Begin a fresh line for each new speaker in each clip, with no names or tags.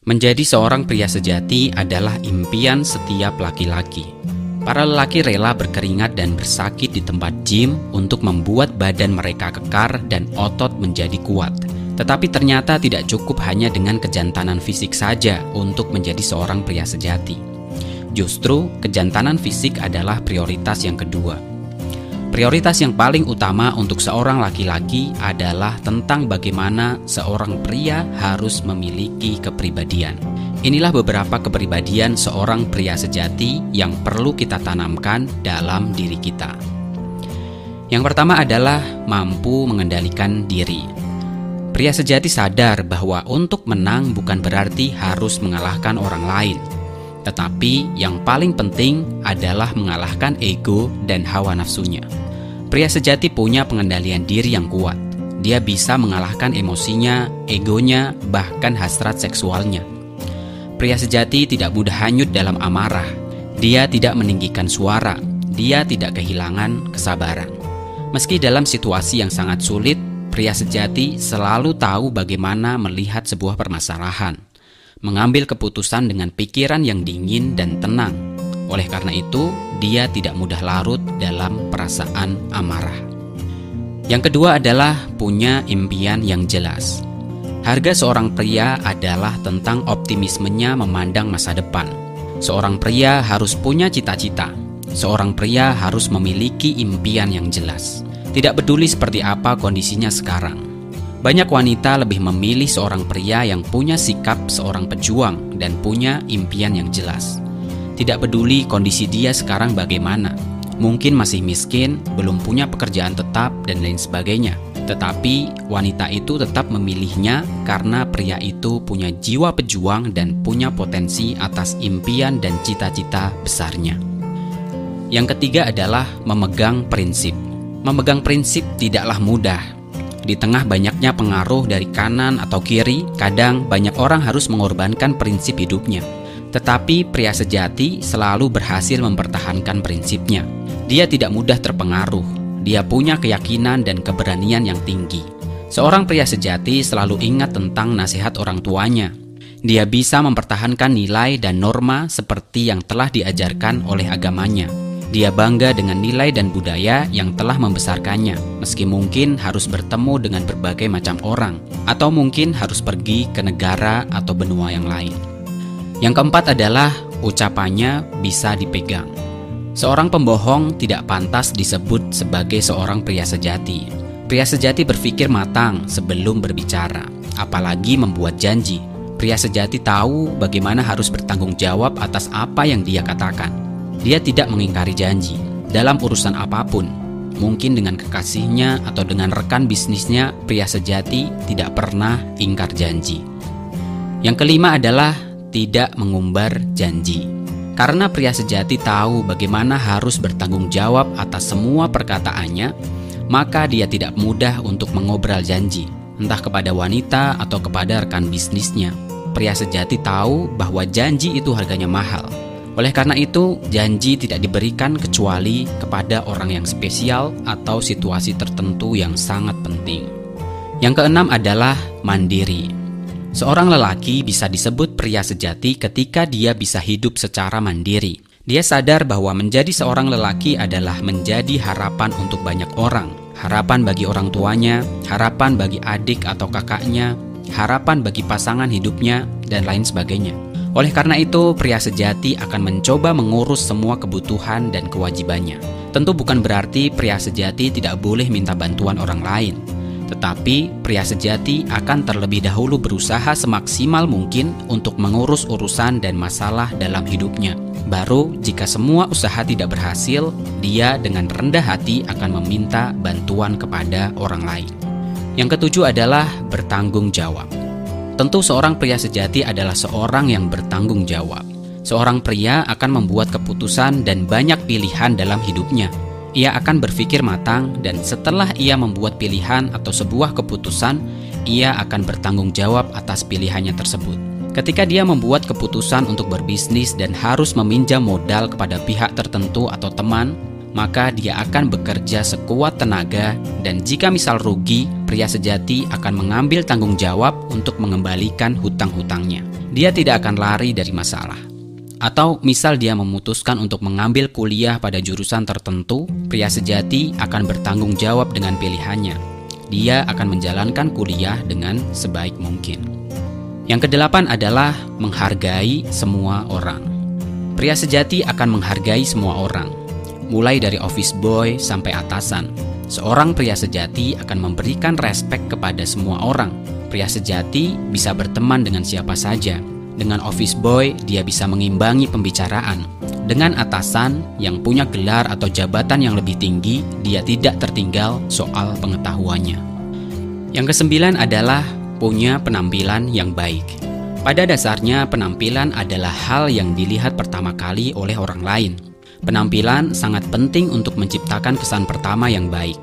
Menjadi seorang pria sejati adalah impian setiap laki-laki. Para lelaki rela berkeringat dan bersakit di tempat gym untuk membuat badan mereka kekar dan otot menjadi kuat. Tetapi ternyata tidak cukup hanya dengan kejantanan fisik saja untuk menjadi seorang pria sejati. Justru, kejantanan fisik adalah prioritas yang kedua. Prioritas yang paling utama untuk seorang laki-laki adalah tentang bagaimana seorang pria harus memiliki kepribadian. Inilah beberapa kepribadian seorang pria sejati yang perlu kita tanamkan dalam diri kita. Yang pertama adalah mampu mengendalikan diri. Pria sejati sadar bahwa untuk menang bukan berarti harus mengalahkan orang lain, tetapi yang paling penting adalah mengalahkan ego dan hawa nafsunya. Pria sejati punya pengendalian diri yang kuat. Dia bisa mengalahkan emosinya, egonya, bahkan hasrat seksualnya. Pria sejati tidak mudah hanyut dalam amarah. Dia tidak meninggikan suara. Dia tidak kehilangan kesabaran. Meski dalam situasi yang sangat sulit, pria sejati selalu tahu bagaimana melihat sebuah permasalahan mengambil keputusan dengan pikiran yang dingin dan tenang. Oleh karena itu, dia tidak mudah larut dalam perasaan amarah. Yang kedua adalah punya impian yang jelas. Harga seorang pria adalah tentang optimismenya memandang masa depan. Seorang pria harus punya cita-cita. Seorang pria harus memiliki impian yang jelas. Tidak peduli seperti apa kondisinya sekarang. Banyak wanita lebih memilih seorang pria yang punya sikap seorang pejuang dan punya impian yang jelas. Tidak peduli kondisi dia sekarang bagaimana, mungkin masih miskin, belum punya pekerjaan tetap, dan lain sebagainya. Tetapi wanita itu tetap memilihnya karena pria itu punya jiwa pejuang dan punya potensi atas impian dan cita-cita besarnya. Yang ketiga adalah memegang prinsip. Memegang prinsip tidaklah mudah, di tengah banyaknya pengaruh dari kanan atau kiri, kadang banyak orang harus mengorbankan prinsip hidupnya. Tetapi pria sejati selalu berhasil mempertahankan prinsipnya. Dia tidak mudah terpengaruh. Dia punya keyakinan dan keberanian yang tinggi. Seorang pria sejati selalu ingat tentang nasihat orang tuanya. Dia bisa mempertahankan nilai dan norma seperti yang telah diajarkan oleh agamanya. Dia bangga dengan nilai dan budaya yang telah membesarkannya, meski mungkin harus bertemu dengan berbagai macam orang, atau mungkin harus pergi ke negara atau benua yang lain. Yang keempat adalah ucapannya bisa dipegang. Seorang pembohong tidak pantas disebut sebagai seorang pria sejati. Pria sejati berpikir matang sebelum berbicara, apalagi membuat janji. Pria sejati tahu bagaimana harus bertanggung jawab atas apa yang dia katakan. Dia tidak mengingkari janji dalam urusan apa pun. Mungkin dengan kekasihnya atau dengan rekan bisnisnya, pria sejati tidak pernah ingkar janji. Yang kelima adalah tidak mengumbar janji. Karena pria sejati tahu bagaimana harus bertanggung jawab atas semua perkataannya, maka dia tidak mudah untuk mengobrol janji, entah kepada wanita atau kepada rekan bisnisnya. Pria sejati tahu bahwa janji itu harganya mahal, oleh karena itu, janji tidak diberikan kecuali kepada orang yang spesial atau situasi tertentu yang sangat penting. Yang keenam adalah mandiri. Seorang lelaki bisa disebut pria sejati ketika dia bisa hidup secara mandiri. Dia sadar bahwa menjadi seorang lelaki adalah menjadi harapan untuk banyak orang, harapan bagi orang tuanya, harapan bagi adik atau kakaknya, harapan bagi pasangan hidupnya, dan lain sebagainya. Oleh karena itu, pria sejati akan mencoba mengurus semua kebutuhan dan kewajibannya. Tentu bukan berarti pria sejati tidak boleh minta bantuan orang lain, tetapi pria sejati akan terlebih dahulu berusaha semaksimal mungkin untuk mengurus urusan dan masalah dalam hidupnya. Baru jika semua usaha tidak berhasil, dia dengan rendah hati akan meminta bantuan kepada orang lain. Yang ketujuh adalah bertanggung jawab. Tentu seorang pria sejati adalah seorang yang bertanggung jawab. Seorang pria akan membuat keputusan dan banyak pilihan dalam hidupnya. Ia akan berpikir matang dan setelah ia membuat pilihan atau sebuah keputusan, ia akan bertanggung jawab atas pilihannya tersebut. Ketika dia membuat keputusan untuk berbisnis dan harus meminjam modal kepada pihak tertentu atau teman, maka dia akan bekerja sekuat tenaga dan jika misal rugi, pria sejati akan mengambil tanggung jawab untuk mengembalikan hutang-hutangnya. Dia tidak akan lari dari masalah. Atau misal dia memutuskan untuk mengambil kuliah pada jurusan tertentu, pria sejati akan bertanggung jawab dengan pilihannya. Dia akan menjalankan kuliah dengan sebaik mungkin. Yang kedelapan adalah menghargai semua orang. Pria sejati akan menghargai semua orang, mulai dari office boy sampai atasan. Seorang pria sejati akan memberikan respek kepada semua orang. Pria sejati bisa berteman dengan siapa saja. Dengan office boy, dia bisa mengimbangi pembicaraan. Dengan atasan yang punya gelar atau jabatan yang lebih tinggi, dia tidak tertinggal soal pengetahuannya. Yang kesembilan adalah punya penampilan yang baik. Pada dasarnya, penampilan adalah hal yang dilihat pertama kali oleh orang lain. Penampilan sangat penting untuk menciptakan kesan pertama yang baik.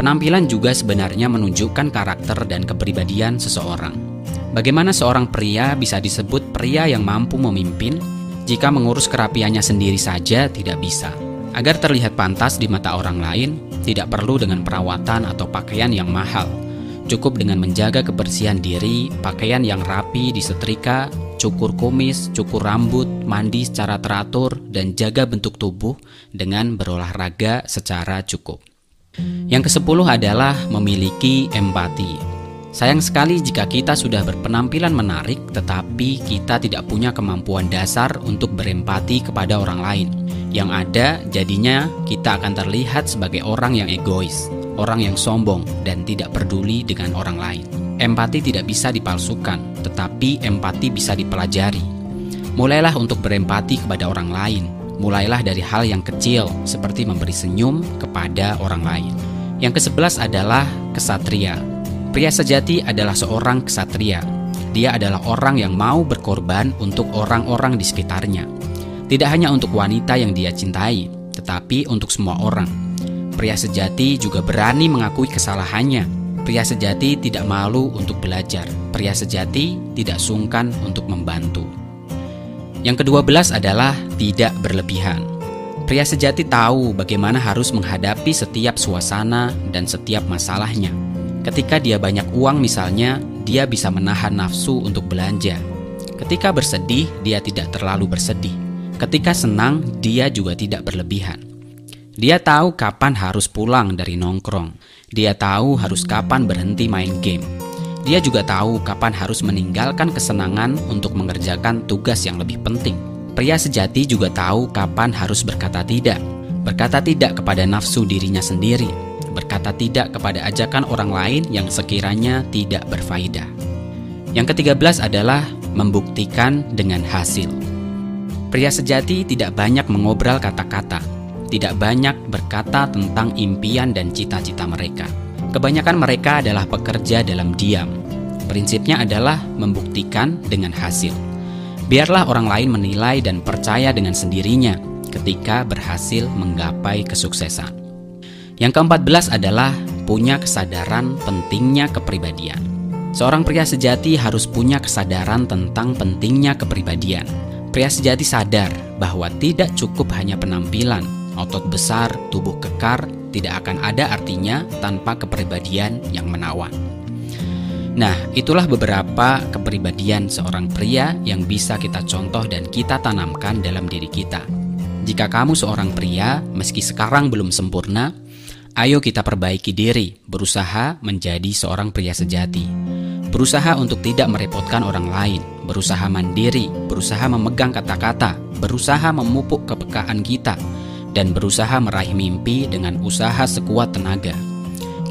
Penampilan juga sebenarnya menunjukkan karakter dan kepribadian seseorang. Bagaimana seorang pria bisa disebut pria yang mampu memimpin jika mengurus kerapiannya sendiri saja tidak bisa? Agar terlihat pantas di mata orang lain, tidak perlu dengan perawatan atau pakaian yang mahal. Cukup dengan menjaga kebersihan diri, pakaian yang rapi disetrika, cukur kumis, cukur rambut, mandi secara teratur, dan jaga bentuk tubuh dengan berolahraga secara cukup. Yang kesepuluh adalah memiliki empati. Sayang sekali jika kita sudah berpenampilan menarik, tetapi kita tidak punya kemampuan dasar untuk berempati kepada orang lain. Yang ada, jadinya kita akan terlihat sebagai orang yang egois, orang yang sombong, dan tidak peduli dengan orang lain. Empati tidak bisa dipalsukan, tetapi empati bisa dipelajari. Mulailah untuk berempati kepada orang lain. Mulailah dari hal yang kecil, seperti memberi senyum kepada orang lain. Yang kesebelas adalah kesatria. Pria sejati adalah seorang kesatria. Dia adalah orang yang mau berkorban untuk orang-orang di sekitarnya. Tidak hanya untuk wanita yang dia cintai, tetapi untuk semua orang. Pria sejati juga berani mengakui kesalahannya Pria sejati tidak malu untuk belajar. Pria sejati tidak sungkan untuk membantu. Yang kedua belas adalah tidak berlebihan. Pria sejati tahu bagaimana harus menghadapi setiap suasana dan setiap masalahnya. Ketika dia banyak uang misalnya, dia bisa menahan nafsu untuk belanja. Ketika bersedih, dia tidak terlalu bersedih. Ketika senang, dia juga tidak berlebihan. Dia tahu kapan harus pulang dari nongkrong. Dia tahu harus kapan berhenti main game. Dia juga tahu kapan harus meninggalkan kesenangan untuk mengerjakan tugas yang lebih penting. Pria sejati juga tahu kapan harus berkata tidak. Berkata tidak kepada nafsu dirinya sendiri. Berkata tidak kepada ajakan orang lain yang sekiranya tidak berfaedah. Yang ketiga belas adalah membuktikan dengan hasil. Pria sejati tidak banyak mengobrol kata-kata, tidak banyak berkata tentang impian dan cita-cita mereka. Kebanyakan mereka adalah pekerja dalam diam. Prinsipnya adalah membuktikan dengan hasil. Biarlah orang lain menilai dan percaya dengan sendirinya ketika berhasil menggapai kesuksesan. Yang keempat belas adalah punya kesadaran pentingnya kepribadian. Seorang pria sejati harus punya kesadaran tentang pentingnya kepribadian. Pria sejati sadar bahwa tidak cukup hanya penampilan, Otot besar, tubuh kekar tidak akan ada artinya tanpa kepribadian yang menawan. Nah, itulah beberapa kepribadian seorang pria yang bisa kita contoh dan kita tanamkan dalam diri kita. Jika kamu seorang pria, meski sekarang belum sempurna, ayo kita perbaiki diri, berusaha menjadi seorang pria sejati. Berusaha untuk tidak merepotkan orang lain, berusaha mandiri, berusaha memegang kata-kata, berusaha memupuk kepekaan kita, dan berusaha meraih mimpi dengan usaha sekuat tenaga.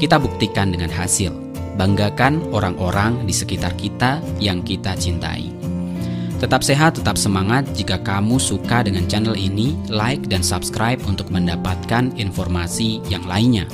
Kita buktikan dengan hasil, banggakan orang-orang di sekitar kita yang kita cintai. Tetap sehat, tetap semangat. Jika kamu suka dengan channel ini, like dan subscribe untuk mendapatkan informasi yang lainnya.